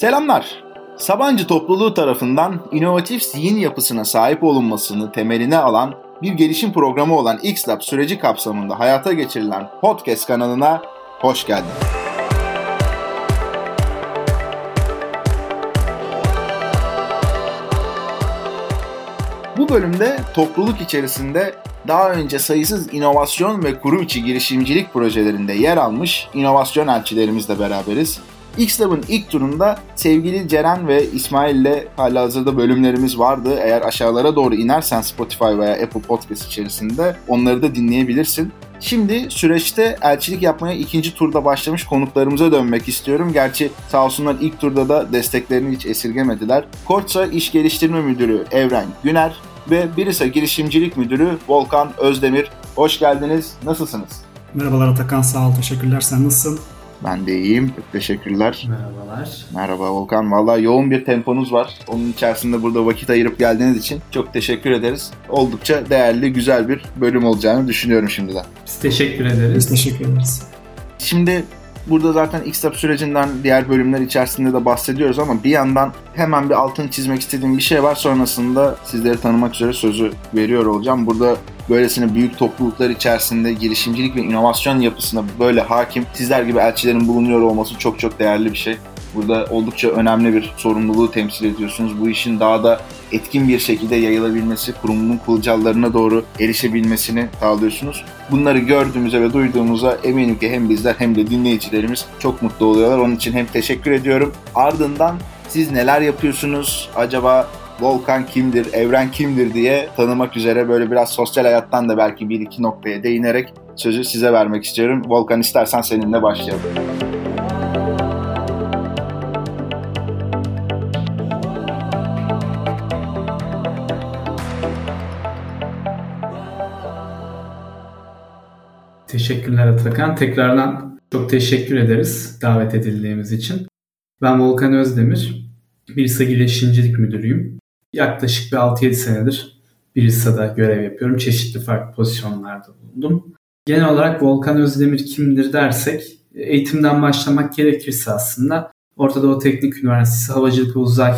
Selamlar. Sabancı topluluğu tarafından inovatif zihin yapısına sahip olunmasını temeline alan bir gelişim programı olan XLab süreci kapsamında hayata geçirilen podcast kanalına hoş geldiniz. Bu bölümde topluluk içerisinde daha önce sayısız inovasyon ve kurum içi girişimcilik projelerinde yer almış inovasyon elçilerimizle beraberiz. X-Lab'ın ilk turunda sevgili Ceren ve İsmail ile hazırda bölümlerimiz vardı. Eğer aşağılara doğru inersen Spotify veya Apple Podcast içerisinde onları da dinleyebilirsin. Şimdi süreçte elçilik yapmaya ikinci turda başlamış konuklarımıza dönmek istiyorum. Gerçi sağ olsunlar ilk turda da desteklerini hiç esirgemediler. Kortsa İş Geliştirme Müdürü Evren Güner ve Birisa Girişimcilik Müdürü Volkan Özdemir. Hoş geldiniz. Nasılsınız? Merhabalar Atakan sağ ol teşekkürler. Sen nasılsın? Ben de iyiyim. Çok teşekkürler. Merhabalar. Merhaba Volkan. Valla yoğun bir temponuz var. Onun içerisinde burada vakit ayırıp geldiğiniz için çok teşekkür ederiz. Oldukça değerli, güzel bir bölüm olacağını düşünüyorum şimdiden. Biz teşekkür ederiz. Biz teşekkür ederiz. Şimdi burada zaten X-Lab sürecinden diğer bölümler içerisinde de bahsediyoruz ama bir yandan hemen bir altını çizmek istediğim bir şey var. Sonrasında sizleri tanımak üzere sözü veriyor olacağım. Burada böylesine büyük topluluklar içerisinde girişimcilik ve inovasyon yapısına böyle hakim sizler gibi elçilerin bulunuyor olması çok çok değerli bir şey. Burada oldukça önemli bir sorumluluğu temsil ediyorsunuz. Bu işin daha da etkin bir şekilde yayılabilmesi, kurumun kulcallarına doğru erişebilmesini sağlıyorsunuz. Bunları gördüğümüze ve duyduğumuza eminim ki hem bizler hem de dinleyicilerimiz çok mutlu oluyorlar. Onun için hem teşekkür ediyorum. Ardından siz neler yapıyorsunuz? Acaba Volkan kimdir, Evren kimdir diye tanımak üzere böyle biraz sosyal hayattan da belki bir iki noktaya değinerek sözü size vermek istiyorum. Volkan istersen seninle başlayalım. Teşekkürler Atakan. Tekrardan çok teşekkür ederiz davet edildiğimiz için. Ben Volkan Özdemir. Birisa Girişimcilik Müdürüyüm. Yaklaşık bir 6-7 senedir Birisa'da görev yapıyorum. Çeşitli farklı pozisyonlarda bulundum. Genel olarak Volkan Özdemir kimdir dersek eğitimden başlamak gerekirse aslında Orta Doğu Teknik Üniversitesi Havacılık ve Uzay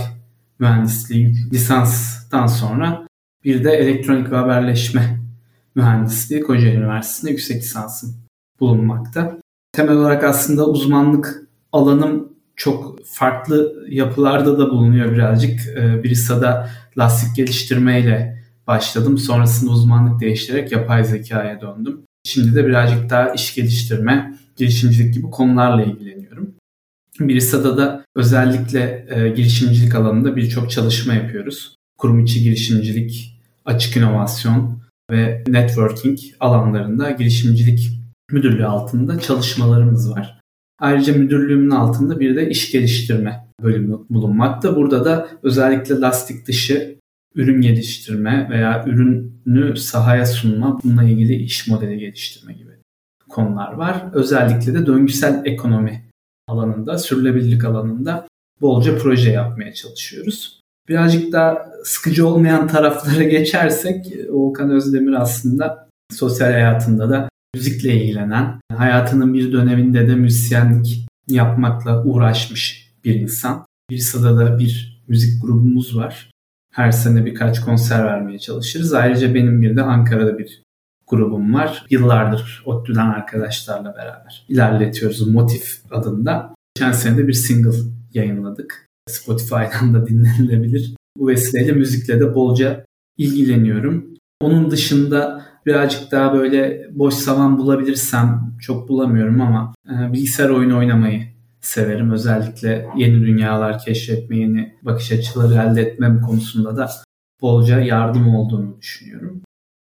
Mühendisliği lisanstan sonra bir de elektronik ve haberleşme mühendisliği Kocaeli Üniversitesi'nde yüksek lisansım bulunmakta. Temel olarak aslında uzmanlık alanım çok farklı yapılarda da bulunuyor birazcık. Ee, Birisa'da lastik geliştirmeyle başladım. Sonrasında uzmanlık değiştirerek yapay zekaya döndüm. Şimdi de birazcık daha iş geliştirme, girişimcilik gibi konularla ilgileniyorum. Birisa'da da özellikle e, girişimcilik alanında birçok çalışma yapıyoruz. Kurum içi girişimcilik, açık inovasyon ve networking alanlarında girişimcilik müdürlüğü altında çalışmalarımız var. Ayrıca müdürlüğümün altında bir de iş geliştirme bölümü bulunmakta. Burada da özellikle lastik dışı ürün geliştirme veya ürünü sahaya sunma, bununla ilgili iş modeli geliştirme gibi konular var. Özellikle de döngüsel ekonomi alanında, sürülebilirlik alanında bolca proje yapmaya çalışıyoruz. Birazcık daha sıkıcı olmayan taraflara geçersek Volkan Özdemir aslında sosyal hayatında da müzikle ilgilenen, hayatının bir döneminde de müzisyenlik yapmakla uğraşmış bir insan. Birisa'da da bir müzik grubumuz var. Her sene birkaç konser vermeye çalışırız. Ayrıca benim bir de Ankara'da bir grubum var. Yıllardır ODTÜ'den arkadaşlarla beraber ilerletiyoruz Motif adında. Geçen sene de bir single yayınladık. Spotify'dan da dinlenilebilir. Bu vesileyle müzikle de bolca ilgileniyorum. Onun dışında birazcık daha böyle boş zaman bulabilirsem çok bulamıyorum ama e, bilgisayar oyunu oynamayı severim. Özellikle yeni dünyalar keşfetme, yeni bakış açıları elde etmem konusunda da bolca yardım olduğunu düşünüyorum.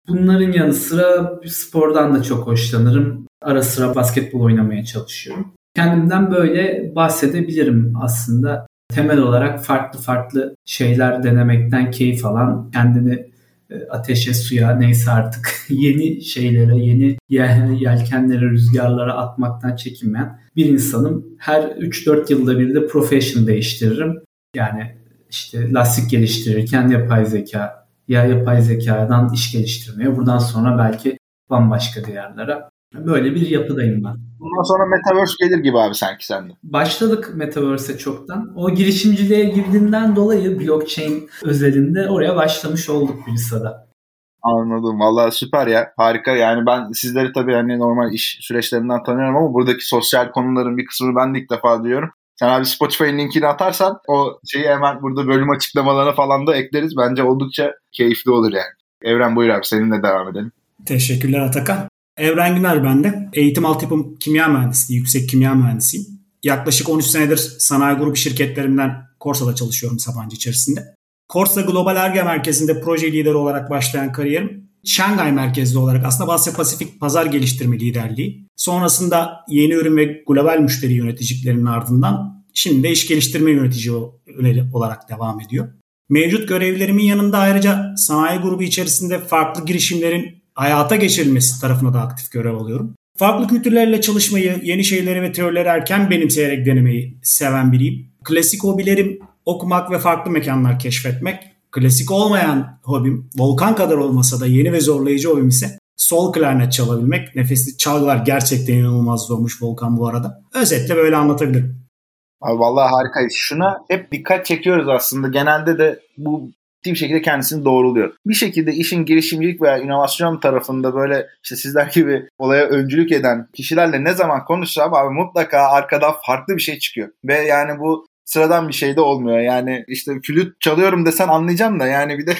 Bunların yanı sıra spordan da çok hoşlanırım. Ara sıra basketbol oynamaya çalışıyorum. Kendimden böyle bahsedebilirim aslında. Temel olarak farklı farklı şeyler denemekten keyif alan, kendini e, ateşe, suya neyse artık yeni şeylere, yeni yelkenlere, rüzgarlara atmaktan çekinmeyen bir insanım. Her 3-4 yılda bir de profession değiştiririm. Yani işte lastik geliştirirken yapay zeka, ya yapay zekadan iş geliştirmeye, buradan sonra belki bambaşka diyarlara. Böyle bir yapıdayım ben. Bundan sonra Metaverse gelir gibi abi sanki sende. Başladık Metaverse'e çoktan. O girişimciliğe girdiğinden dolayı blockchain özelinde oraya başlamış olduk Bilisa'da. Anladım. Vallahi süper ya. Harika. Yani ben sizleri tabii hani normal iş süreçlerinden tanıyorum ama buradaki sosyal konuların bir kısmını ben de ilk defa duyuyorum. Sen abi Spotify'ın linkini atarsan o şeyi hemen burada bölüm açıklamalarına falan da ekleriz. Bence oldukça keyifli olur yani. Evren buyur abi seninle devam edelim. Teşekkürler Atakan. Evren Güner ben de. Eğitim altyapım kimya mühendisliği, yüksek kimya mühendisiyim. Yaklaşık 13 senedir sanayi grubu şirketlerinden Korsa'da çalışıyorum Sabancı içerisinde. Korsa Global Erge Merkezi'nde proje lideri olarak başlayan kariyerim Şangay merkezli olarak aslında Asya Pasifik pazar geliştirme liderliği. Sonrasında yeni ürün ve global müşteri yöneticiliklerinin ardından şimdi de iş geliştirme yönetici olarak devam ediyor. Mevcut görevlerimin yanında ayrıca sanayi grubu içerisinde farklı girişimlerin hayata geçirilmesi tarafına da aktif görev alıyorum. Farklı kültürlerle çalışmayı, yeni şeyleri ve teorileri erken benimseyerek denemeyi seven biriyim. Klasik hobilerim okumak ve farklı mekanlar keşfetmek. Klasik olmayan hobim, volkan kadar olmasa da yeni ve zorlayıcı hobim ise sol klarnet çalabilmek. Nefesli çalgılar gerçekten inanılmaz zormuş volkan bu arada. Özetle böyle anlatabilirim. Abi vallahi harikayız. Şuna hep dikkat çekiyoruz aslında. Genelde de bu bir şekilde kendisini doğruluyor. Bir şekilde işin girişimcilik veya inovasyon tarafında böyle işte sizler gibi olaya öncülük eden kişilerle ne zaman konuşsam abi mutlaka arkada farklı bir şey çıkıyor. Ve yani bu sıradan bir şey de olmuyor. Yani işte flüt çalıyorum desen anlayacağım da yani bir de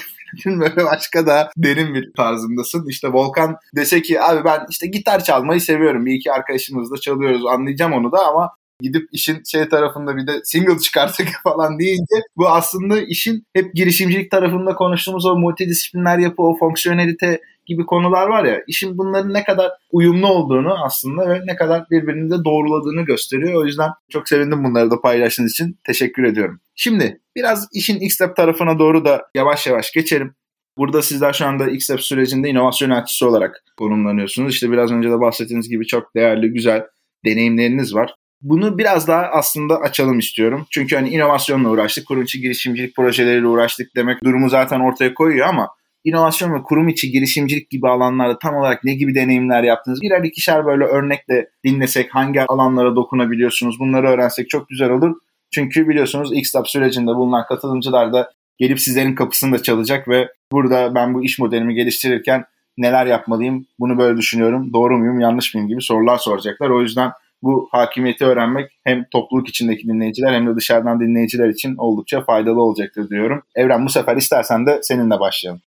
böyle başka da derin bir tarzındasın. İşte Volkan dese ki abi ben işte gitar çalmayı seviyorum. Bir iki arkadaşımızla çalıyoruz anlayacağım onu da ama gidip işin şey tarafında bir de single çıkarttık falan deyince bu aslında işin hep girişimcilik tarafında konuştuğumuz o multidisipliner yapı, o fonksiyonelite gibi konular var ya işin bunların ne kadar uyumlu olduğunu aslında ve ne kadar birbirini de doğruladığını gösteriyor. O yüzden çok sevindim bunları da paylaştığınız için. Teşekkür ediyorum. Şimdi biraz işin X-Step tarafına doğru da yavaş yavaş geçelim. Burada sizler şu anda X-Step sürecinde inovasyon elçisi olarak konumlanıyorsunuz. İşte biraz önce de bahsettiğiniz gibi çok değerli, güzel deneyimleriniz var. Bunu biraz daha aslında açalım istiyorum. Çünkü hani inovasyonla uğraştık, kurum içi girişimcilik projeleriyle uğraştık demek durumu zaten ortaya koyuyor ama inovasyon ve kurum içi girişimcilik gibi alanlarda tam olarak ne gibi deneyimler yaptınız? Birer ikişer böyle örnekle dinlesek hangi alanlara dokunabiliyorsunuz bunları öğrensek çok güzel olur. Çünkü biliyorsunuz X-Lab sürecinde bulunan katılımcılar da gelip sizlerin kapısında çalacak ve burada ben bu iş modelimi geliştirirken neler yapmalıyım, bunu böyle düşünüyorum, doğru muyum, yanlış mıyım gibi sorular soracaklar. O yüzden bu hakimiyeti öğrenmek hem topluluk içindeki dinleyiciler hem de dışarıdan dinleyiciler için oldukça faydalı olacaktır diyorum. Evren bu sefer istersen de seninle başlayalım.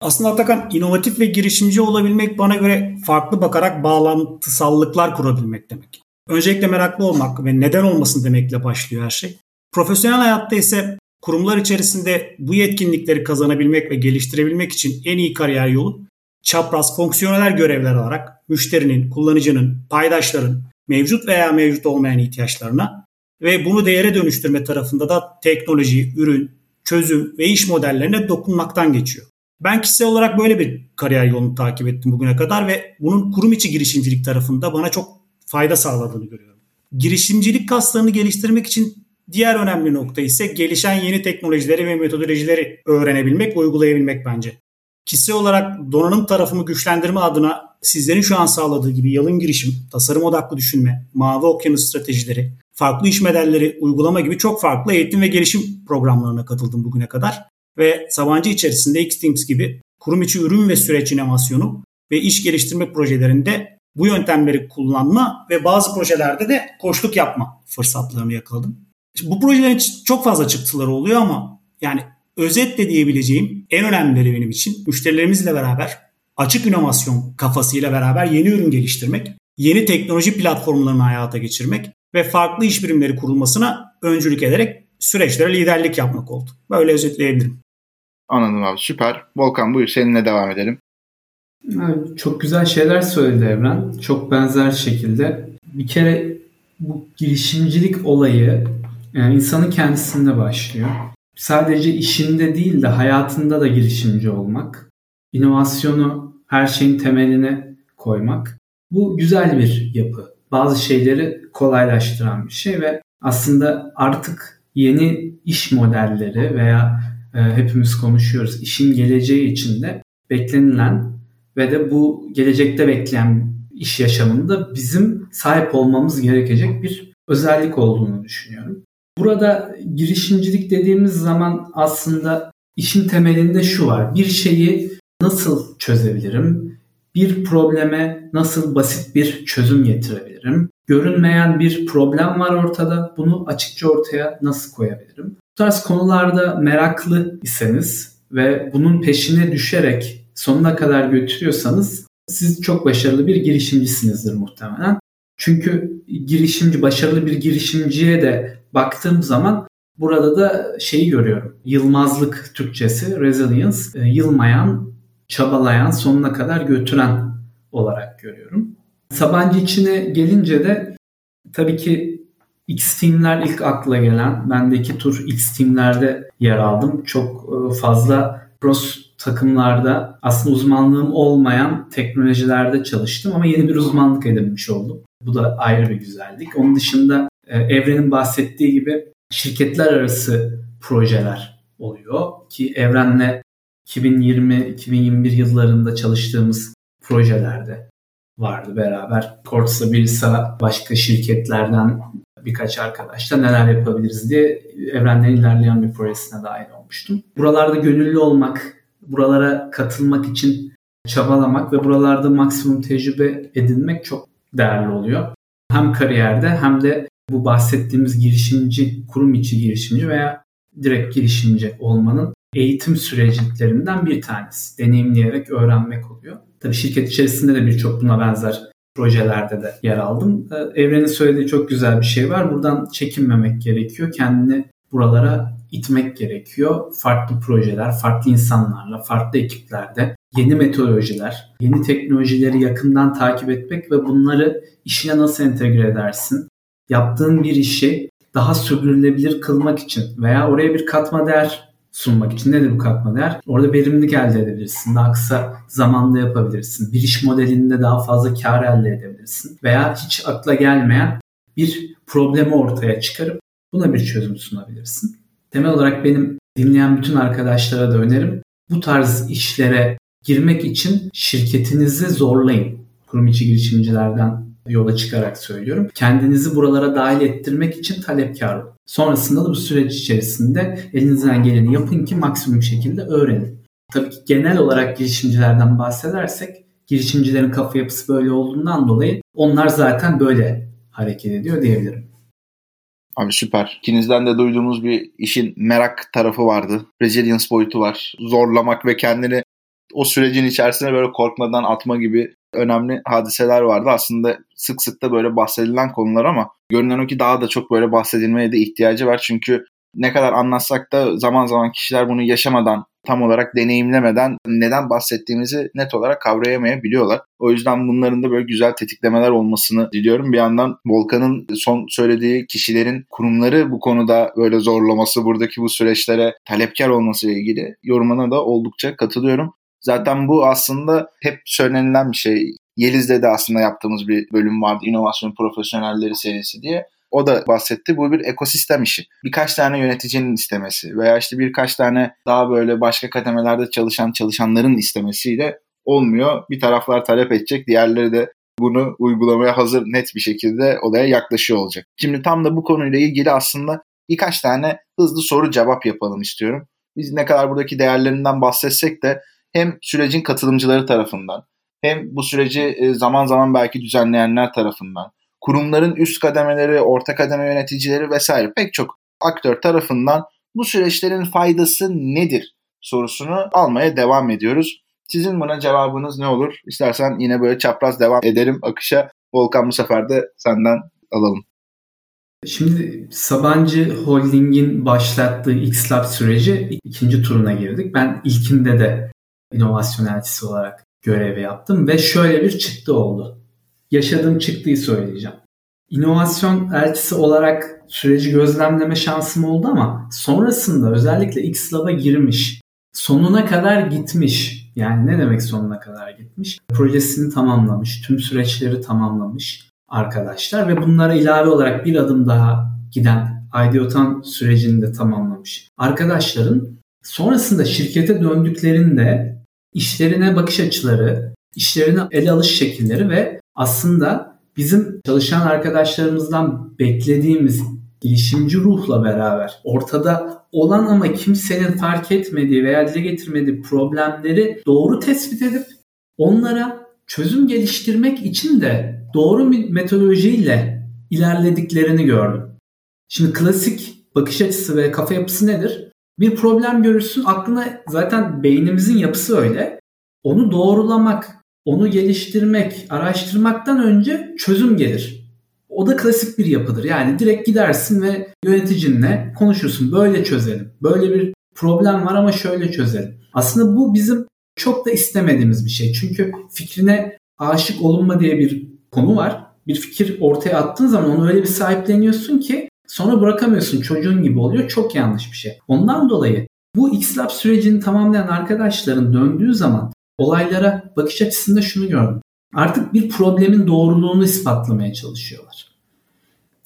Aslında Atakan inovatif ve girişimci olabilmek bana göre farklı bakarak bağlantısallıklar kurabilmek demek. Öncelikle meraklı olmak ve neden olmasın demekle başlıyor her şey. Profesyonel hayatta ise kurumlar içerisinde bu yetkinlikleri kazanabilmek ve geliştirebilmek için en iyi kariyer yolu çapraz fonksiyonel görevler alarak müşterinin, kullanıcının, paydaşların mevcut veya mevcut olmayan ihtiyaçlarına ve bunu değere dönüştürme tarafında da teknoloji, ürün, çözüm ve iş modellerine dokunmaktan geçiyor. Ben kişisel olarak böyle bir kariyer yolunu takip ettim bugüne kadar ve bunun kurum içi girişimcilik tarafında bana çok fayda sağladığını görüyorum. Girişimcilik kaslarını geliştirmek için diğer önemli nokta ise gelişen yeni teknolojileri ve metodolojileri öğrenebilmek uygulayabilmek bence. Kişisel olarak donanım tarafımı güçlendirme adına sizlerin şu an sağladığı gibi yalın girişim, tasarım odaklı düşünme, mavi okyanus stratejileri, farklı iş modelleri uygulama gibi çok farklı eğitim ve gelişim programlarına katıldım bugüne kadar. Ve Sabancı içerisinde Xthings gibi kurum içi ürün ve süreç inovasyonu ve iş geliştirme projelerinde bu yöntemleri kullanma ve bazı projelerde de koçluk yapma fırsatlarını yakaladım. Şimdi bu projelerin çok fazla çıktıları oluyor ama yani özetle diyebileceğim en önemlileri benim için müşterilerimizle beraber açık inovasyon kafasıyla beraber yeni ürün geliştirmek, yeni teknoloji platformlarını hayata geçirmek ve farklı iş birimleri kurulmasına öncülük ederek süreçlere liderlik yapmak oldu. Böyle özetleyebilirim. Anladım abi süper. Volkan buyur seninle devam edelim. Abi, çok güzel şeyler söyledi Evren. Çok benzer şekilde. Bir kere bu girişimcilik olayı yani insanın kendisinde başlıyor sadece işinde değil de hayatında da girişimci olmak, inovasyonu her şeyin temeline koymak. Bu güzel bir yapı. Bazı şeyleri kolaylaştıran bir şey ve aslında artık yeni iş modelleri veya e, hepimiz konuşuyoruz işin geleceği içinde beklenilen ve de bu gelecekte bekleyen iş yaşamında bizim sahip olmamız gerekecek bir özellik olduğunu düşünüyorum. Burada girişimcilik dediğimiz zaman aslında işin temelinde şu var. Bir şeyi nasıl çözebilirim? Bir probleme nasıl basit bir çözüm getirebilirim? Görünmeyen bir problem var ortada. Bunu açıkça ortaya nasıl koyabilirim? Bu tarz konularda meraklı iseniz ve bunun peşine düşerek sonuna kadar götürüyorsanız siz çok başarılı bir girişimcisinizdir muhtemelen. Çünkü girişimci, başarılı bir girişimciye de baktığım zaman burada da şeyi görüyorum. Yılmazlık Türkçesi, resilience, e, yılmayan, çabalayan, sonuna kadar götüren olarak görüyorum. Sabancı içine gelince de tabii ki X Team'ler ilk akla gelen. Ben de iki tur X Team'lerde yer aldım. Çok e, fazla cross takımlarda aslında uzmanlığım olmayan teknolojilerde çalıştım ama yeni bir uzmanlık edinmiş oldum. Bu da ayrı bir güzellik. Onun dışında Evren'in bahsettiği gibi şirketler arası projeler oluyor ki Evren'le 2020-2021 yıllarında çalıştığımız projelerde vardı beraber. Kortsa Bilsa başka şirketlerden birkaç arkadaşla neler yapabiliriz diye Evren'den ilerleyen bir projesine dahil olmuştum. Buralarda gönüllü olmak, buralara katılmak için çabalamak ve buralarda maksimum tecrübe edinmek çok değerli oluyor. Hem kariyerde hem de bu bahsettiğimiz girişimci, kurum içi girişimci veya direkt girişimci olmanın eğitim süreçlerinden bir tanesi. Deneyimleyerek öğrenmek oluyor. Tabii şirket içerisinde de birçok buna benzer projelerde de yer aldım. Ee, Evren'in söylediği çok güzel bir şey var. Buradan çekinmemek gerekiyor. Kendini buralara itmek gerekiyor. Farklı projeler, farklı insanlarla, farklı ekiplerde yeni metodolojiler, yeni teknolojileri yakından takip etmek ve bunları işine nasıl entegre edersin? Yaptığın bir işi daha sürdürülebilir kılmak için veya oraya bir katma değer sunmak için nedir bu katma değer? Orada verimlilik elde edebilirsin. Daha kısa zamanda yapabilirsin. Bir iş modelinde daha fazla kar elde edebilirsin. Veya hiç akla gelmeyen bir problemi ortaya çıkarıp buna bir çözüm sunabilirsin. Temel olarak benim dinleyen bütün arkadaşlara da önerim bu tarz işlere girmek için şirketinizi zorlayın. Kurum içi girişimcilerden yola çıkarak söylüyorum. Kendinizi buralara dahil ettirmek için talepkar olun. Sonrasında da bu süreç içerisinde elinizden geleni yapın ki maksimum şekilde öğrenin. Tabii ki genel olarak girişimcilerden bahsedersek girişimcilerin kafa yapısı böyle olduğundan dolayı onlar zaten böyle hareket ediyor diyebilirim. Abi süper. İkinizden de duyduğumuz bir işin merak tarafı vardı. Resilience boyutu var. Zorlamak ve kendini o sürecin içerisine böyle korkmadan atma gibi önemli hadiseler vardı. Aslında sık sık da böyle bahsedilen konular ama görünen o ki daha da çok böyle bahsedilmeye de ihtiyacı var. Çünkü ne kadar anlatsak da zaman zaman kişiler bunu yaşamadan tam olarak deneyimlemeden neden bahsettiğimizi net olarak kavrayamayabiliyorlar. O yüzden bunların da böyle güzel tetiklemeler olmasını diliyorum. Bir yandan Volkan'ın son söylediği kişilerin kurumları bu konuda böyle zorlaması, buradaki bu süreçlere talepkar olması ile ilgili yorumuna da oldukça katılıyorum. Zaten bu aslında hep söylenilen bir şey. Yeliz'de de aslında yaptığımız bir bölüm vardı. İnovasyon Profesyonelleri serisi diye. O da bahsetti. Bu bir ekosistem işi. Birkaç tane yöneticinin istemesi veya işte birkaç tane daha böyle başka kademelerde çalışan çalışanların istemesiyle olmuyor. Bir taraflar talep edecek, diğerleri de bunu uygulamaya hazır net bir şekilde olaya yaklaşıyor olacak. Şimdi tam da bu konuyla ilgili aslında birkaç tane hızlı soru cevap yapalım istiyorum. Biz ne kadar buradaki değerlerinden bahsetsek de hem sürecin katılımcıları tarafından hem bu süreci e, zaman zaman belki düzenleyenler tarafından, kurumların üst kademeleri, orta kademe yöneticileri vesaire pek çok aktör tarafından bu süreçlerin faydası nedir sorusunu almaya devam ediyoruz. Sizin buna cevabınız ne olur? İstersen yine böyle çapraz devam edelim akışa. Volkan bu sefer de senden alalım. Şimdi Sabancı Holding'in başlattığı X-Lab süreci ikinci turuna girdik. Ben ilkinde de inovasyon elçisi olarak görevi yaptım ve şöyle bir çıktı oldu. Yaşadığım çıktıyı söyleyeceğim. İnovasyon elçisi olarak süreci gözlemleme şansım oldu ama sonrasında özellikle X-Lab'a girmiş, sonuna kadar gitmiş. Yani ne demek sonuna kadar gitmiş? Projesini tamamlamış, tüm süreçleri tamamlamış arkadaşlar ve bunlara ilave olarak bir adım daha giden Ideotan sürecini de tamamlamış. Arkadaşların sonrasında şirkete döndüklerinde işlerine bakış açıları, işlerine ele alış şekilleri ve aslında bizim çalışan arkadaşlarımızdan beklediğimiz girişimci ruhla beraber ortada olan ama kimsenin fark etmediği veya dile getirmediği problemleri doğru tespit edip onlara çözüm geliştirmek için de doğru bir metodolojiyle ilerlediklerini gördüm. Şimdi klasik bakış açısı ve kafa yapısı nedir? Bir problem görürsün aklına zaten beynimizin yapısı öyle. Onu doğrulamak, onu geliştirmek, araştırmaktan önce çözüm gelir. O da klasik bir yapıdır. Yani direkt gidersin ve yöneticinle konuşursun. Böyle çözelim. Böyle bir problem var ama şöyle çözelim. Aslında bu bizim çok da istemediğimiz bir şey. Çünkü fikrine aşık olunma diye bir konu var. Bir fikir ortaya attığın zaman onu öyle bir sahipleniyorsun ki sonra bırakamıyorsun. Çocuğun gibi oluyor. Çok yanlış bir şey. Ondan dolayı bu X-Lab sürecini tamamlayan arkadaşların döndüğü zaman olaylara bakış açısında şunu gördüm. Artık bir problemin doğruluğunu ispatlamaya çalışıyorlar.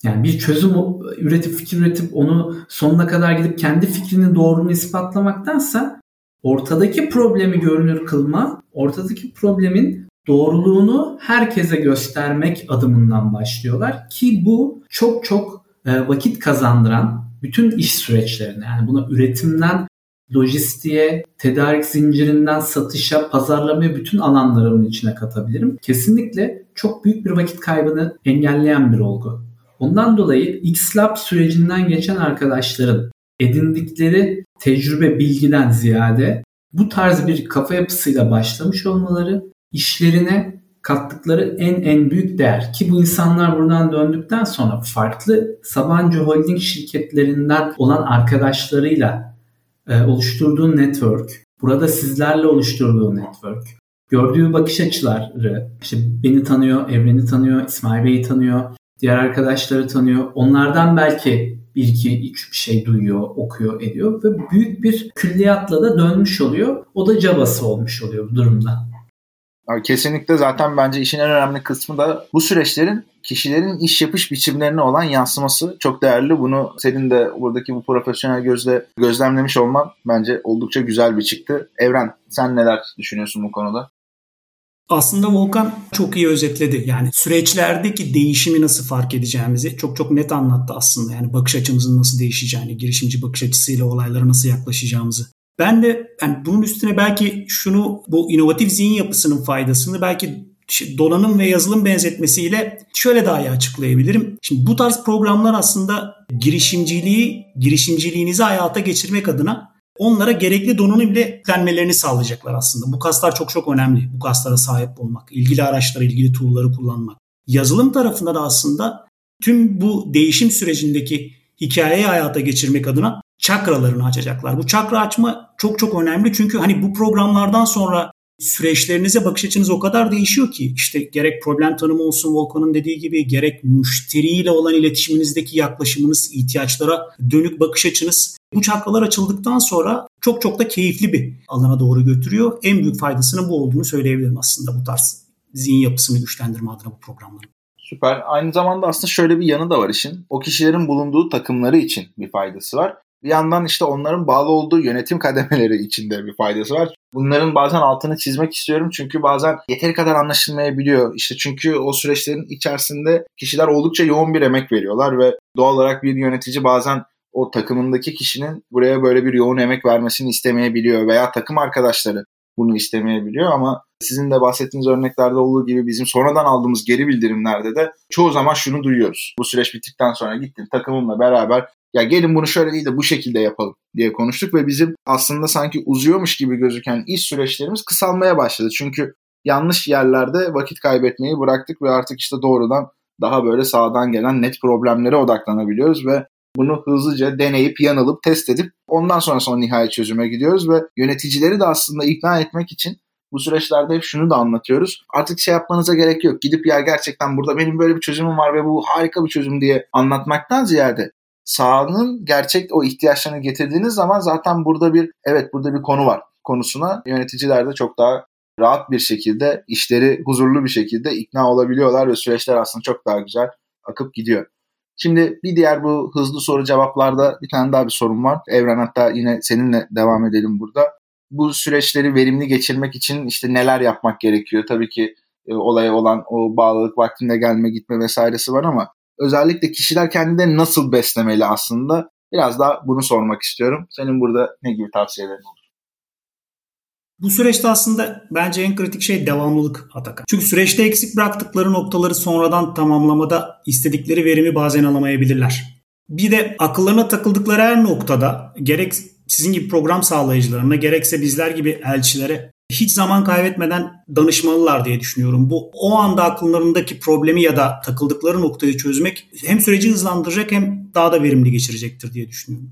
Yani bir çözüm üretip fikir üretip onu sonuna kadar gidip kendi fikrinin doğruluğunu ispatlamaktansa ortadaki problemi görünür kılma, ortadaki problemin doğruluğunu herkese göstermek adımından başlıyorlar ki bu çok çok e, vakit kazandıran bütün iş süreçlerine yani buna üretimden lojistiğe, tedarik zincirinden satışa, pazarlamaya bütün alanlarımın içine katabilirim. Kesinlikle çok büyük bir vakit kaybını engelleyen bir olgu. Ondan dolayı X-Lab sürecinden geçen arkadaşların edindikleri tecrübe bilgiden ziyade bu tarz bir kafa yapısıyla başlamış olmaları işlerine kattıkları en en büyük değer ki bu insanlar buradan döndükten sonra farklı Sabancı Holding şirketlerinden olan arkadaşlarıyla e, oluşturduğu network, burada sizlerle oluşturduğu network, gördüğü bakış açıları, işte beni tanıyor, Evren'i tanıyor, İsmail Bey'i tanıyor, diğer arkadaşları tanıyor. Onlardan belki bir iki üç bir şey duyuyor, okuyor, ediyor ve büyük bir külliyatla da dönmüş oluyor. O da cabası olmuş oluyor bu durumda. Kesinlikle zaten bence işin en önemli kısmı da bu süreçlerin kişilerin iş yapış biçimlerine olan yansıması çok değerli. Bunu senin de buradaki bu profesyonel gözle gözlemlemiş olman bence oldukça güzel bir çıktı. Evren sen neler düşünüyorsun bu konuda? Aslında Volkan çok iyi özetledi. Yani süreçlerdeki değişimi nasıl fark edeceğimizi çok çok net anlattı aslında. Yani bakış açımızın nasıl değişeceğini, girişimci bakış açısıyla olaylara nasıl yaklaşacağımızı. Ben de yani bunun üstüne belki şunu bu inovatif zihin yapısının faydasını belki donanım ve yazılım benzetmesiyle şöyle daha iyi açıklayabilirim. Şimdi bu tarz programlar aslında girişimciliği, girişimciliğinizi hayata geçirmek adına onlara gerekli donanım ile yüklenmelerini sağlayacaklar aslında. Bu kaslar çok çok önemli. Bu kaslara sahip olmak, ilgili araçları, ilgili tool'ları kullanmak. Yazılım tarafında da aslında tüm bu değişim sürecindeki hikayeyi hayata geçirmek adına çakralarını açacaklar. Bu çakra açma çok çok önemli çünkü hani bu programlardan sonra süreçlerinize bakış açınız o kadar değişiyor ki işte gerek problem tanımı olsun Volkan'ın dediği gibi gerek müşteriyle olan iletişiminizdeki yaklaşımınız, ihtiyaçlara dönük bakış açınız bu çakralar açıldıktan sonra çok çok da keyifli bir alana doğru götürüyor. En büyük faydasının bu olduğunu söyleyebilirim aslında bu tarz zihin yapısını güçlendirme adına bu programların. Süper. Aynı zamanda aslında şöyle bir yanı da var işin. O kişilerin bulunduğu takımları için bir faydası var. Bir yandan işte onların bağlı olduğu yönetim kademeleri içinde bir faydası var. Bunların bazen altını çizmek istiyorum çünkü bazen yeteri kadar anlaşılmayabiliyor. İşte çünkü o süreçlerin içerisinde kişiler oldukça yoğun bir emek veriyorlar ve doğal olarak bir yönetici bazen o takımındaki kişinin buraya böyle bir yoğun emek vermesini istemeyebiliyor veya takım arkadaşları bunu istemeyebiliyor ama sizin de bahsettiğiniz örneklerde olduğu gibi bizim sonradan aldığımız geri bildirimlerde de çoğu zaman şunu duyuyoruz. Bu süreç bittikten sonra gittim takımımla beraber ya gelin bunu şöyle değil de bu şekilde yapalım diye konuştuk ve bizim aslında sanki uzuyormuş gibi gözüken iş süreçlerimiz kısalmaya başladı. Çünkü yanlış yerlerde vakit kaybetmeyi bıraktık ve artık işte doğrudan daha böyle sağdan gelen net problemlere odaklanabiliyoruz ve bunu hızlıca deneyip yanılıp test edip ondan sonra son nihai çözüme gidiyoruz ve yöneticileri de aslında ikna etmek için bu süreçlerde hep şunu da anlatıyoruz. Artık şey yapmanıza gerek yok. Gidip ya gerçekten burada benim böyle bir çözümüm var ve bu harika bir çözüm diye anlatmaktan ziyade sahanın gerçek o ihtiyaçlarını getirdiğiniz zaman zaten burada bir evet burada bir konu var konusuna yöneticiler de çok daha rahat bir şekilde işleri huzurlu bir şekilde ikna olabiliyorlar ve süreçler aslında çok daha güzel akıp gidiyor. Şimdi bir diğer bu hızlı soru cevaplarda bir tane daha bir sorun var. Evren hatta yine seninle devam edelim burada. Bu süreçleri verimli geçirmek için işte neler yapmak gerekiyor? Tabii ki e, olaya olan o bağlılık vaktinde gelme gitme vesairesi var ama özellikle kişiler kendilerini nasıl beslemeli aslında biraz daha bunu sormak istiyorum. Senin burada ne gibi tavsiyelerin olur? Bu süreçte aslında bence en kritik şey devamlılık Atakan. Çünkü süreçte eksik bıraktıkları noktaları sonradan tamamlamada istedikleri verimi bazen alamayabilirler. Bir de akıllarına takıldıkları her noktada gerek sizin gibi program sağlayıcılarına gerekse bizler gibi elçilere hiç zaman kaybetmeden danışmalılar diye düşünüyorum. Bu o anda akıllarındaki problemi ya da takıldıkları noktayı çözmek hem süreci hızlandıracak hem daha da verimli geçirecektir diye düşünüyorum.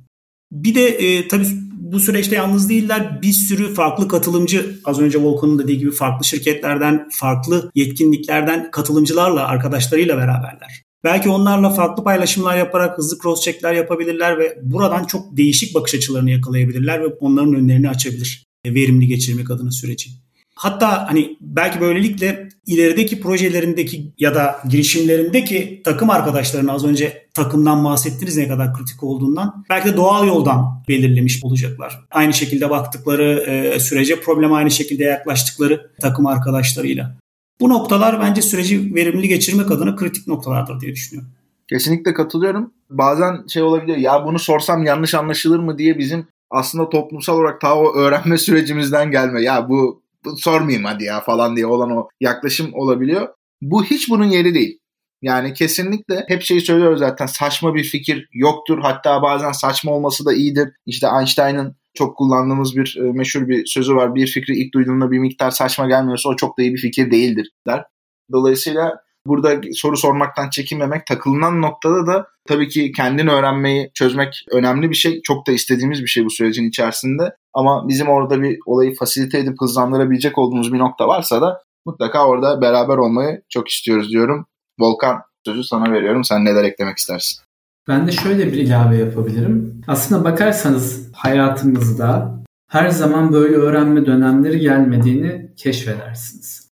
Bir de e, tabii bu süreçte yalnız değiller. Bir sürü farklı katılımcı az önce Volkan'ın dediği gibi farklı şirketlerden, farklı yetkinliklerden katılımcılarla, arkadaşlarıyla beraberler. Belki onlarla farklı paylaşımlar yaparak hızlı cross checkler yapabilirler ve buradan çok değişik bakış açılarını yakalayabilirler ve onların önlerini açabilir verimli geçirmek adına süreci. Hatta hani belki böylelikle ilerideki projelerindeki ya da girişimlerindeki takım arkadaşlarını az önce takımdan bahsettiniz ne kadar kritik olduğundan. Belki de doğal yoldan belirlemiş olacaklar. Aynı şekilde baktıkları e, sürece probleme aynı şekilde yaklaştıkları takım arkadaşlarıyla. Bu noktalar bence süreci verimli geçirmek adına kritik noktalardır diye düşünüyorum. Kesinlikle katılıyorum. Bazen şey olabiliyor ya bunu sorsam yanlış anlaşılır mı diye bizim aslında toplumsal olarak ta o öğrenme sürecimizden gelme. Ya bu, bu sormayayım hadi ya falan diye olan o yaklaşım olabiliyor. Bu hiç bunun yeri değil. Yani kesinlikle hep şeyi söylüyoruz zaten saçma bir fikir yoktur. Hatta bazen saçma olması da iyidir. İşte Einstein'ın çok kullandığımız bir e, meşhur bir sözü var. Bir fikri ilk duyduğunda bir miktar saçma gelmiyorsa o çok da iyi bir fikir değildir der. Dolayısıyla burada soru sormaktan çekinmemek takılınan noktada da tabii ki kendini öğrenmeyi çözmek önemli bir şey. Çok da istediğimiz bir şey bu sürecin içerisinde. Ama bizim orada bir olayı fasilite edip hızlandırabilecek olduğumuz bir nokta varsa da mutlaka orada beraber olmayı çok istiyoruz diyorum. Volkan sözü sana veriyorum. Sen neler eklemek istersin? Ben de şöyle bir ilave yapabilirim. Aslına bakarsanız hayatımızda her zaman böyle öğrenme dönemleri gelmediğini keşfedersiniz.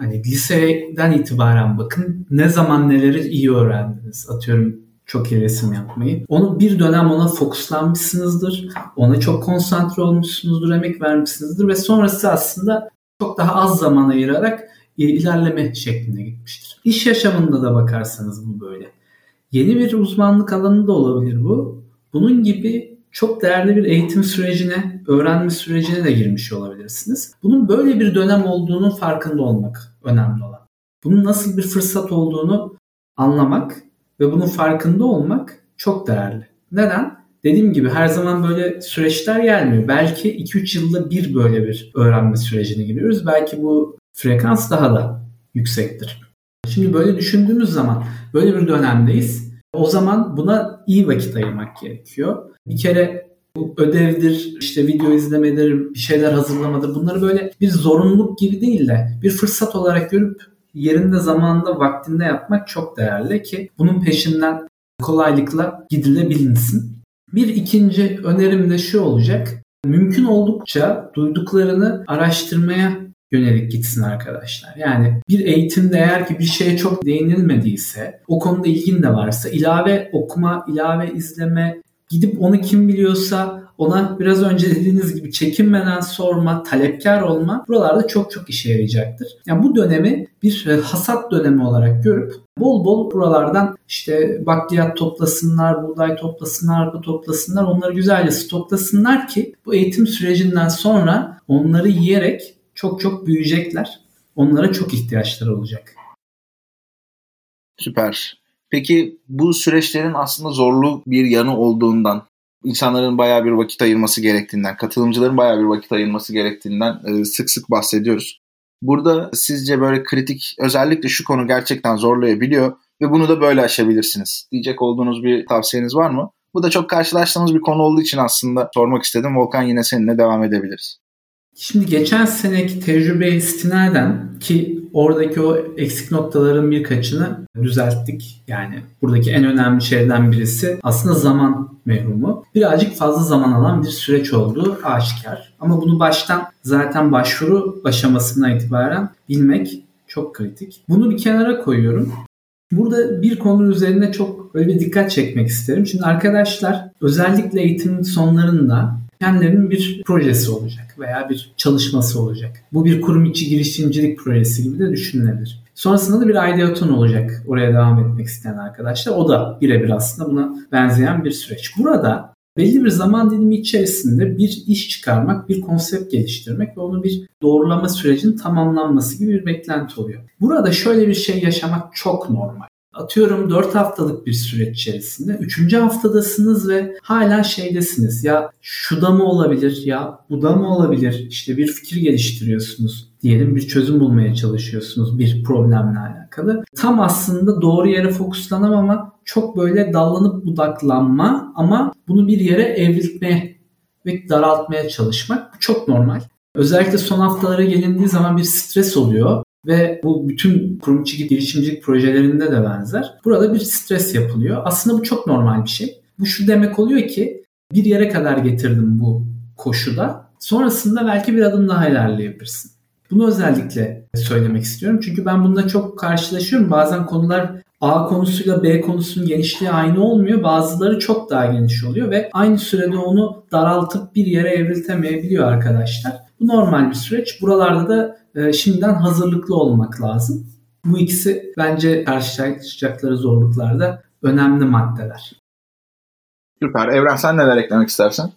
Hani liseden itibaren bakın ne zaman neleri iyi öğrendiniz. Atıyorum çok iyi resim yapmayı. Onu bir dönem ona fokuslanmışsınızdır. Ona çok konsantre olmuşsunuzdur, emek vermişsinizdir ve sonrası aslında çok daha az zaman ayırarak ilerleme şeklinde gitmiştir. İş yaşamında da bakarsanız bu böyle. Yeni bir uzmanlık alanında olabilir bu. Bunun gibi çok değerli bir eğitim sürecine, öğrenme sürecine de girmiş olabilirsiniz. Bunun böyle bir dönem olduğunun farkında olmak önemli olan. Bunun nasıl bir fırsat olduğunu anlamak ve bunun farkında olmak çok değerli. Neden? Dediğim gibi her zaman böyle süreçler gelmiyor. Belki 2-3 yılda bir böyle bir öğrenme sürecine giriyoruz. Belki bu frekans daha da yüksektir. Şimdi böyle düşündüğümüz zaman böyle bir dönemdeyiz. O zaman buna iyi vakit ayırmak gerekiyor. Bir kere bu ödevdir, işte video izlemedir, bir şeyler hazırlamadır. Bunları böyle bir zorunluluk gibi değil de bir fırsat olarak görüp yerinde zamanında vaktinde yapmak çok değerli ki bunun peşinden kolaylıkla gidilebilinsin. Bir ikinci önerim de şu olacak. Mümkün oldukça duyduklarını araştırmaya yönelik gitsin arkadaşlar. Yani bir eğitimde eğer ki bir şeye çok değinilmediyse, o konuda ilgin de varsa ilave okuma, ilave izleme, gidip onu kim biliyorsa ona biraz önce dediğiniz gibi çekinmeden sorma, talepkar olma buralarda çok çok işe yarayacaktır. Yani bu dönemi bir e, hasat dönemi olarak görüp bol bol buralardan işte bakliyat toplasınlar, buğday toplasınlar, arpa toplasınlar, onları güzelce stoklasınlar ki bu eğitim sürecinden sonra onları yiyerek çok çok büyüyecekler. Onlara çok ihtiyaçları olacak. Süper. Peki bu süreçlerin aslında zorlu bir yanı olduğundan, insanların bayağı bir vakit ayırması gerektiğinden, katılımcıların bayağı bir vakit ayırması gerektiğinden e, sık sık bahsediyoruz. Burada sizce böyle kritik, özellikle şu konu gerçekten zorlayabiliyor ve bunu da böyle aşabilirsiniz diyecek olduğunuz bir tavsiyeniz var mı? Bu da çok karşılaştığımız bir konu olduğu için aslında sormak istedim. Volkan yine seninle devam edebiliriz. Şimdi geçen seneki tecrübe istinaden ki oradaki o eksik noktaların birkaçını düzelttik. Yani buradaki en önemli şeylerden birisi aslında zaman mehrumu. Birazcık fazla zaman alan bir süreç olduğu aşikar. Ama bunu baştan zaten başvuru aşamasına itibaren bilmek çok kritik. Bunu bir kenara koyuyorum. Burada bir konu üzerine çok böyle bir dikkat çekmek isterim. Şimdi arkadaşlar özellikle eğitimin sonlarında kendilerinin bir projesi olacak veya bir çalışması olacak. Bu bir kurum içi girişimcilik projesi gibi de düşünülebilir. Sonrasında da bir ideaton olacak oraya devam etmek isteyen arkadaşlar. O da birebir aslında buna benzeyen bir süreç. Burada belli bir zaman dilimi içerisinde bir iş çıkarmak, bir konsept geliştirmek ve onu bir doğrulama sürecinin tamamlanması gibi bir beklenti oluyor. Burada şöyle bir şey yaşamak çok normal. Atıyorum 4 haftalık bir süreç içerisinde 3. haftadasınız ve hala şeydesiniz. Ya şu da mı olabilir ya bu da mı olabilir? İşte bir fikir geliştiriyorsunuz diyelim bir çözüm bulmaya çalışıyorsunuz bir problemle alakalı. Tam aslında doğru yere fokuslanamama çok böyle dallanıp budaklanma ama bunu bir yere evriltmeye ve daraltmaya çalışmak bu çok normal. Özellikle son haftalara gelindiği zaman bir stres oluyor. Ve bu bütün kurum içi girişimcilik projelerinde de benzer. Burada bir stres yapılıyor. Aslında bu çok normal bir şey. Bu şu demek oluyor ki bir yere kadar getirdim bu koşuda. Sonrasında belki bir adım daha ilerleyebilirsin. Bunu özellikle söylemek istiyorum. Çünkü ben bunda çok karşılaşıyorum. Bazen konular A konusuyla B konusunun genişliği aynı olmuyor. Bazıları çok daha geniş oluyor ve aynı sürede onu daraltıp bir yere evriltemeyebiliyor arkadaşlar. Bu normal bir süreç. Buralarda da e, şimdiden hazırlıklı olmak lazım. Bu ikisi bence karşılaşacakları zorluklarda önemli maddeler. Süper. Evren sen neler eklemek istersen?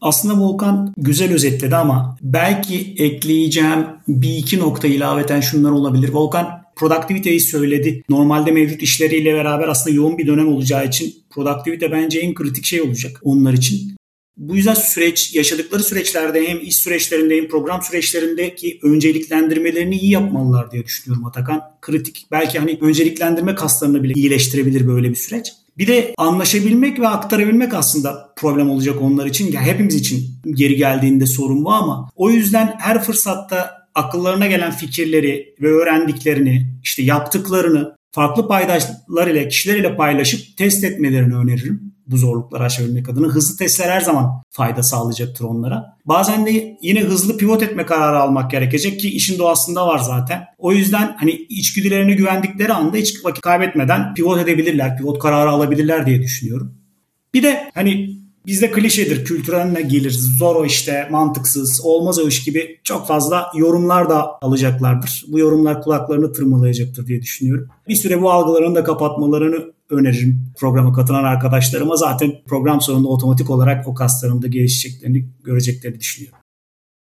Aslında Volkan güzel özetledi ama belki ekleyeceğim bir iki nokta ilaveten şunlar olabilir. Volkan produktiviteyi söyledi. Normalde mevcut işleriyle beraber aslında yoğun bir dönem olacağı için produktivite bence en kritik şey olacak onlar için. Bu yüzden süreç, yaşadıkları süreçlerde hem iş süreçlerinde hem program süreçlerindeki önceliklendirmelerini iyi yapmalılar diye düşünüyorum Atakan. Kritik. Belki hani önceliklendirme kaslarını bile iyileştirebilir böyle bir süreç. Bir de anlaşabilmek ve aktarabilmek aslında problem olacak onlar için. Ya hepimiz için geri geldiğinde sorun bu ama o yüzden her fırsatta akıllarına gelen fikirleri ve öğrendiklerini, işte yaptıklarını farklı paydaşlar ile, kişiler ile paylaşıp test etmelerini öneririm bu zorlukları aşabilmek adına. Hızlı testler her zaman fayda sağlayacaktır onlara. Bazen de yine hızlı pivot etme kararı almak gerekecek ki işin doğasında var zaten. O yüzden hani içgüdülerine güvendikleri anda hiç vakit kaybetmeden pivot edebilirler, pivot kararı alabilirler diye düşünüyorum. Bir de hani Bizde klişedir kültürel gelir zor o işte mantıksız olmaz o iş gibi çok fazla yorumlar da alacaklardır. Bu yorumlar kulaklarını tırmalayacaktır diye düşünüyorum. Bir süre bu algılarını da kapatmalarını öneririm programa katılan arkadaşlarıma. Zaten program sonunda otomatik olarak o kaslarında gelişeceklerini göreceklerini düşünüyorum.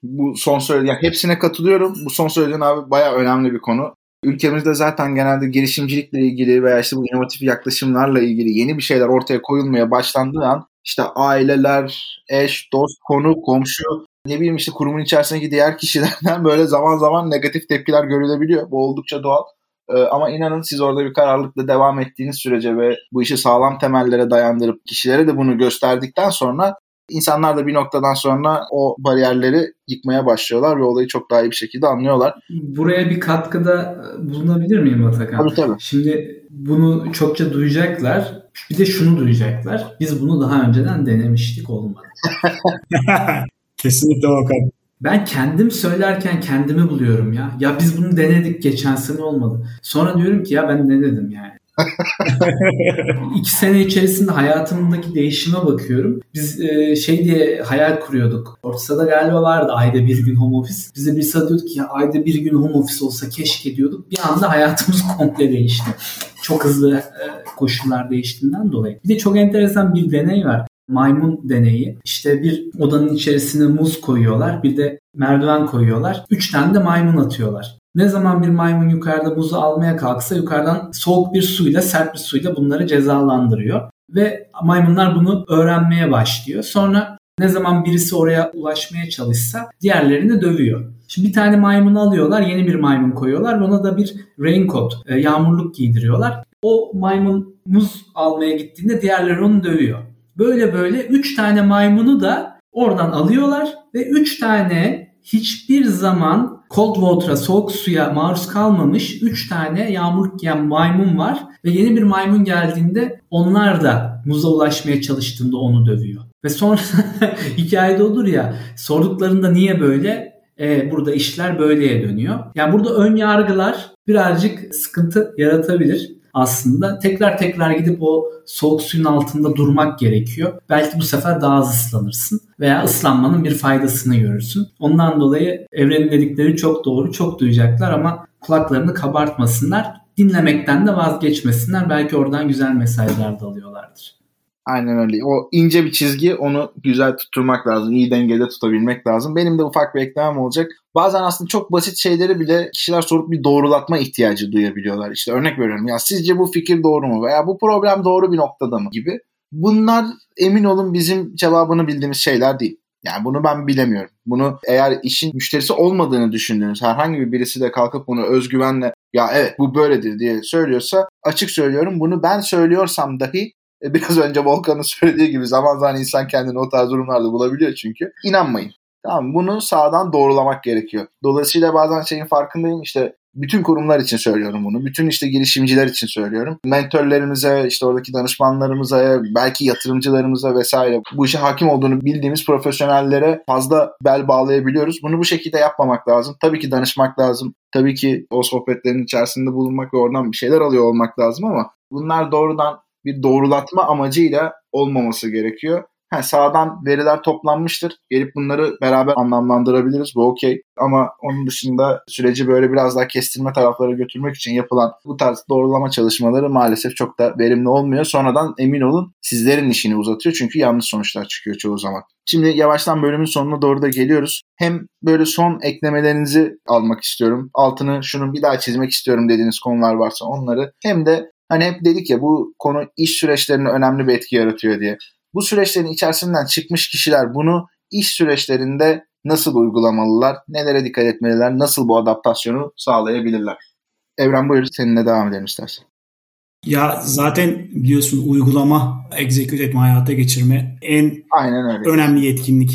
Bu son söylediğin, hepsine katılıyorum. Bu son söylediğin abi bayağı önemli bir konu. Ülkemizde zaten genelde girişimcilikle ilgili veya işte bu inovatif yaklaşımlarla ilgili yeni bir şeyler ortaya koyulmaya başlandığı an işte aileler, eş, dost, konu, komşu ne bileyim işte kurumun içerisindeki diğer kişilerden böyle zaman zaman negatif tepkiler görülebiliyor. Bu oldukça doğal. Ee, ama inanın siz orada bir kararlılıkla devam ettiğiniz sürece ve bu işi sağlam temellere dayandırıp kişilere de bunu gösterdikten sonra insanlar da bir noktadan sonra o bariyerleri yıkmaya başlıyorlar ve olayı çok daha iyi bir şekilde anlıyorlar. Buraya bir katkıda bulunabilir miyim Atakan? Tabii tabii. Şimdi bunu çokça duyacaklar. Bir de şunu duyacaklar. Biz bunu daha önceden denemiştik olmadı. Kesinlikle Volkan. Ben kendim söylerken kendimi buluyorum ya. Ya biz bunu denedik geçen sene olmadı. Sonra diyorum ki ya ben ne dedim yani. İki sene içerisinde hayatımdaki değişime bakıyorum. Biz e, şey diye hayal kuruyorduk. Ortada galiba vardı ayda bir gün home office. Biz de bir diyorduk ki ya ayda bir gün home office olsa keşke diyorduk. Bir anda hayatımız komple değişti. Çok hızlı e, koşullar değiştiğinden dolayı. Bir de çok enteresan bir deney var maymun deneyi. İşte bir odanın içerisine muz koyuyorlar, bir de merdiven koyuyorlar. Üç tane de maymun atıyorlar. Ne zaman bir maymun yukarıda muzu almaya kalksa yukarıdan soğuk bir suyla, sert bir suyla bunları cezalandırıyor. Ve maymunlar bunu öğrenmeye başlıyor. Sonra ne zaman birisi oraya ulaşmaya çalışsa diğerlerini dövüyor. Şimdi bir tane maymunu alıyorlar, yeni bir maymun koyuyorlar ona da bir raincoat, e, yağmurluk giydiriyorlar. O maymun muz almaya gittiğinde diğerleri onu dövüyor. Böyle böyle 3 tane maymunu da oradan alıyorlar ve 3 tane hiçbir zaman cold water'a soğuk suya maruz kalmamış 3 tane yağmur yiyen maymun var ve yeni bir maymun geldiğinde onlar da muza ulaşmaya çalıştığında onu dövüyor. Ve sonra hikayede olur ya sorduklarında niye böyle? E, burada işler böyleye dönüyor. Yani burada ön yargılar birazcık sıkıntı yaratabilir. Aslında tekrar tekrar gidip o soğuk suyun altında durmak gerekiyor. Belki bu sefer daha az ıslanırsın veya ıslanmanın bir faydasını görürsün. Ondan dolayı evrenin dedikleri çok doğru, çok duyacaklar ama kulaklarını kabartmasınlar. Dinlemekten de vazgeçmesinler. Belki oradan güzel mesajlar da alıyorlardır. Aynen öyle. O ince bir çizgi onu güzel tutturmak lazım. iyi dengede tutabilmek lazım. Benim de ufak bir eklemem olacak. Bazen aslında çok basit şeyleri bile kişiler sorup bir doğrulatma ihtiyacı duyabiliyorlar. İşte örnek veriyorum ya sizce bu fikir doğru mu veya bu problem doğru bir noktada mı gibi. Bunlar emin olun bizim cevabını bildiğimiz şeyler değil. Yani bunu ben bilemiyorum. Bunu eğer işin müşterisi olmadığını düşündüğünüz herhangi bir birisi de kalkıp bunu özgüvenle ya evet bu böyledir diye söylüyorsa açık söylüyorum bunu ben söylüyorsam dahi e, biraz önce Volkan'ın söylediği gibi zaman zaman insan kendini o tarz durumlarda bulabiliyor çünkü. İnanmayın. Tamam bunu sağdan doğrulamak gerekiyor. Dolayısıyla bazen şeyin farkındayım işte bütün kurumlar için söylüyorum bunu. Bütün işte girişimciler için söylüyorum. Mentörlerimize, işte oradaki danışmanlarımıza, belki yatırımcılarımıza vesaire bu işe hakim olduğunu bildiğimiz profesyonellere fazla bel bağlayabiliyoruz. Bunu bu şekilde yapmamak lazım. Tabii ki danışmak lazım. Tabii ki o sohbetlerin içerisinde bulunmak ve oradan bir şeyler alıyor olmak lazım ama bunlar doğrudan bir doğrulatma amacıyla olmaması gerekiyor. Ha, sağdan veriler toplanmıştır. Gelip bunları beraber anlamlandırabiliriz. Bu okey. Ama onun dışında süreci böyle biraz daha kestirme taraflara götürmek için yapılan bu tarz doğrulama çalışmaları maalesef çok da verimli olmuyor. Sonradan emin olun sizlerin işini uzatıyor. Çünkü yanlış sonuçlar çıkıyor çoğu zaman. Şimdi yavaştan bölümün sonuna doğru da geliyoruz. Hem böyle son eklemelerinizi almak istiyorum. Altını şunu bir daha çizmek istiyorum dediğiniz konular varsa onları. Hem de Hani hep dedik ya bu konu iş süreçlerine önemli bir etki yaratıyor diye. Bu süreçlerin içerisinden çıkmış kişiler bunu iş süreçlerinde nasıl uygulamalılar, nelere dikkat etmeliler, nasıl bu adaptasyonu sağlayabilirler? Evren buyur seninle devam edelim istersen. Ya zaten biliyorsun uygulama, execute etme, hayata geçirme en Aynen öyle. önemli yetkinlik.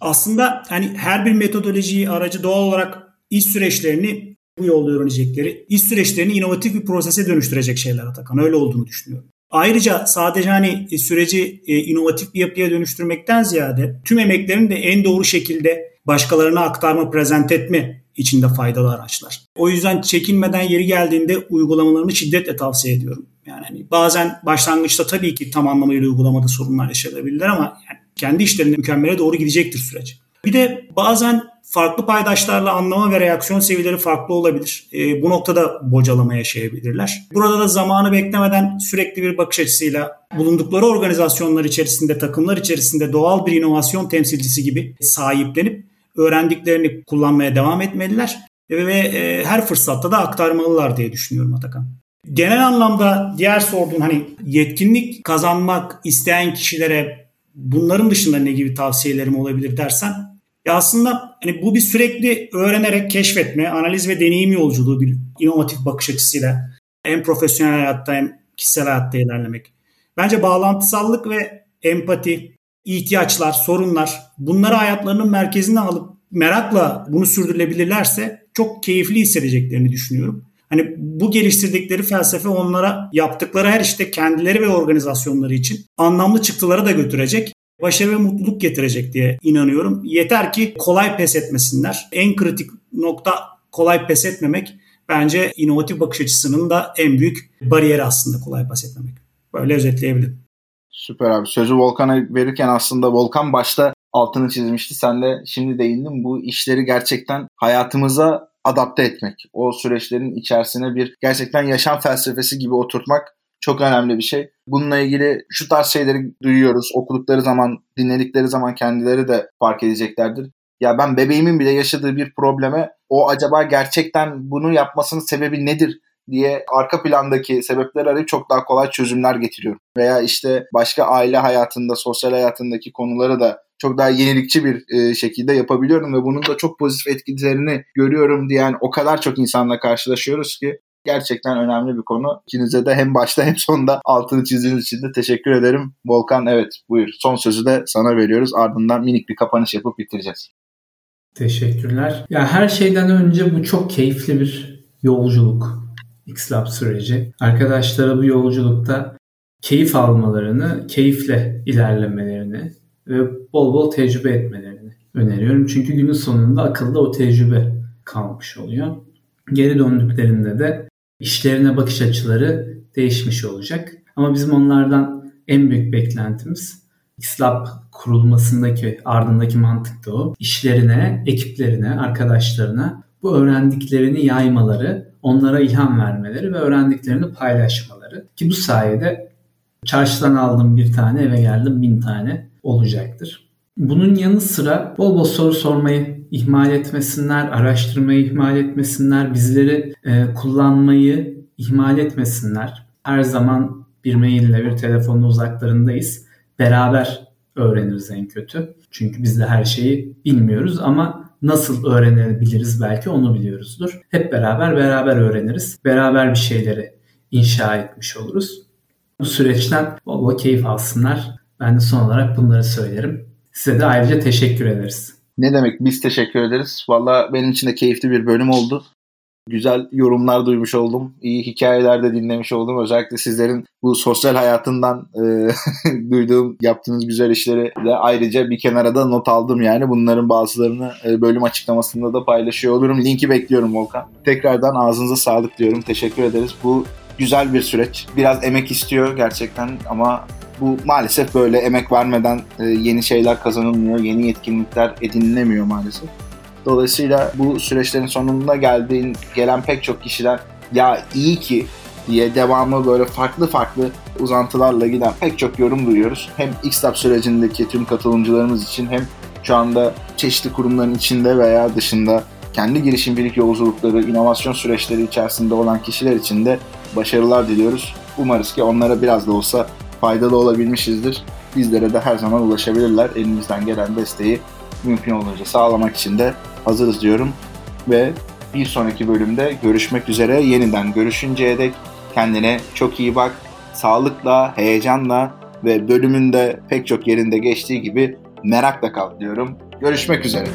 Aslında hani her bir metodolojiyi aracı doğal olarak iş süreçlerini bu yolda öğrenecekleri iş süreçlerini inovatif bir prosese dönüştürecek şeyler Atakan. Öyle olduğunu düşünüyorum. Ayrıca sadece hani e, süreci e, inovatif bir yapıya dönüştürmekten ziyade tüm emeklerini de en doğru şekilde başkalarına aktarma, prezent etme içinde faydalı araçlar. O yüzden çekinmeden yeri geldiğinde uygulamalarını şiddetle tavsiye ediyorum. Yani hani bazen başlangıçta tabii ki tam anlamıyla uygulamada sorunlar yaşanabilirler ama yani kendi işlerinde mükemmele doğru gidecektir süreç. Bir de bazen farklı paydaşlarla anlama ve reaksiyon seviyeleri farklı olabilir. E, bu noktada bocalama yaşayabilirler. Burada da zamanı beklemeden sürekli bir bakış açısıyla bulundukları organizasyonlar içerisinde, takımlar içerisinde doğal bir inovasyon temsilcisi gibi sahiplenip öğrendiklerini kullanmaya devam etmeliler ve, ve e, her fırsatta da aktarmalılar diye düşünüyorum Atakan. Genel anlamda diğer sorduğun hani yetkinlik kazanmak isteyen kişilere bunların dışında ne gibi tavsiyelerim olabilir dersen ya aslında hani bu bir sürekli öğrenerek keşfetme, analiz ve deneyim yolculuğu bir inovatif bakış açısıyla hem profesyonel hayatta hem kişisel hayatta ilerlemek. Bence bağlantısallık ve empati, ihtiyaçlar, sorunlar bunları hayatlarının merkezine alıp merakla bunu sürdürülebilirlerse çok keyifli hissedeceklerini düşünüyorum. Hani bu geliştirdikleri felsefe onlara yaptıkları her işte kendileri ve organizasyonları için anlamlı çıktıları da götürecek başarı ve mutluluk getirecek diye inanıyorum. Yeter ki kolay pes etmesinler. En kritik nokta kolay pes etmemek. Bence inovatif bakış açısının da en büyük bariyeri aslında kolay pes etmemek. Böyle özetleyebilirim. Süper abi. Sözü Volkan'a verirken aslında Volkan başta altını çizmişti. Sen de şimdi değindin. Bu işleri gerçekten hayatımıza adapte etmek. O süreçlerin içerisine bir gerçekten yaşam felsefesi gibi oturtmak çok önemli bir şey. Bununla ilgili şu tarz şeyleri duyuyoruz. Okudukları zaman, dinledikleri zaman kendileri de fark edeceklerdir. Ya ben bebeğimin bile yaşadığı bir probleme o acaba gerçekten bunu yapmasının sebebi nedir diye arka plandaki sebepleri arayıp çok daha kolay çözümler getiriyorum. Veya işte başka aile hayatında, sosyal hayatındaki konuları da çok daha yenilikçi bir e, şekilde yapabiliyorum ve bunun da çok pozitif etkilerini görüyorum diyen o kadar çok insanla karşılaşıyoruz ki Gerçekten önemli bir konu. İkinize de hem başta hem sonunda altını çizdiğiniz için de teşekkür ederim. Volkan evet buyur. Son sözü de sana veriyoruz. Ardından minik bir kapanış yapıp bitireceğiz. Teşekkürler. Ya her şeyden önce bu çok keyifli bir yolculuk. X-Lab süreci. Arkadaşlara bu yolculukta keyif almalarını, keyifle ilerlemelerini ve bol bol tecrübe etmelerini öneriyorum. Çünkü günün sonunda akılda o tecrübe kalmış oluyor. Geri döndüklerinde de işlerine bakış açıları değişmiş olacak. Ama bizim onlardan en büyük beklentimiz XLab kurulmasındaki ardındaki mantık da o. İşlerine, ekiplerine, arkadaşlarına bu öğrendiklerini yaymaları, onlara ilham vermeleri ve öğrendiklerini paylaşmaları. Ki bu sayede çarşıdan aldım bir tane eve geldim bin tane olacaktır. Bunun yanı sıra bol bol soru sormayı ihmal etmesinler, araştırmayı ihmal etmesinler, bizleri e, kullanmayı ihmal etmesinler. Her zaman bir maille bir telefonla uzaklarındayız. Beraber öğreniriz en kötü. Çünkü biz de her şeyi bilmiyoruz ama nasıl öğrenebiliriz belki onu biliyoruzdur. Hep beraber beraber öğreniriz. Beraber bir şeyleri inşa etmiş oluruz. Bu süreçten bol bol keyif alsınlar. Ben de son olarak bunları söylerim. Size de ayrıca teşekkür ederiz. Ne demek biz teşekkür ederiz. Valla benim için de keyifli bir bölüm oldu. Güzel yorumlar duymuş oldum. İyi hikayeler de dinlemiş oldum. Özellikle sizlerin bu sosyal hayatından e, duyduğum yaptığınız güzel işleri de ayrıca bir kenara da not aldım yani. Bunların bazılarını e, bölüm açıklamasında da paylaşıyor olurum. Linki bekliyorum Volkan. Tekrardan ağzınıza sağlık diyorum. Teşekkür ederiz. Bu güzel bir süreç. Biraz emek istiyor gerçekten ama bu maalesef böyle emek vermeden e, yeni şeyler kazanılmıyor, yeni yetkinlikler edinilemiyor maalesef. Dolayısıyla bu süreçlerin sonunda geldiğin gelen pek çok kişiler ya iyi ki diye devamı böyle farklı farklı uzantılarla giden pek çok yorum duyuyoruz. Hem Xlab sürecindeki tüm katılımcılarımız için hem şu anda çeşitli kurumların içinde veya dışında kendi girişimcilik yolculukları, inovasyon süreçleri içerisinde olan kişiler için de başarılar diliyoruz. Umarız ki onlara biraz da olsa faydalı olabilmişizdir. Bizlere de her zaman ulaşabilirler. Elimizden gelen desteği mümkün olunca sağlamak için de hazırız diyorum. Ve bir sonraki bölümde görüşmek üzere. Yeniden görüşünceye dek kendine çok iyi bak. Sağlıkla, heyecanla ve bölümünde pek çok yerinde geçtiği gibi merakla kal diyorum. Görüşmek üzere.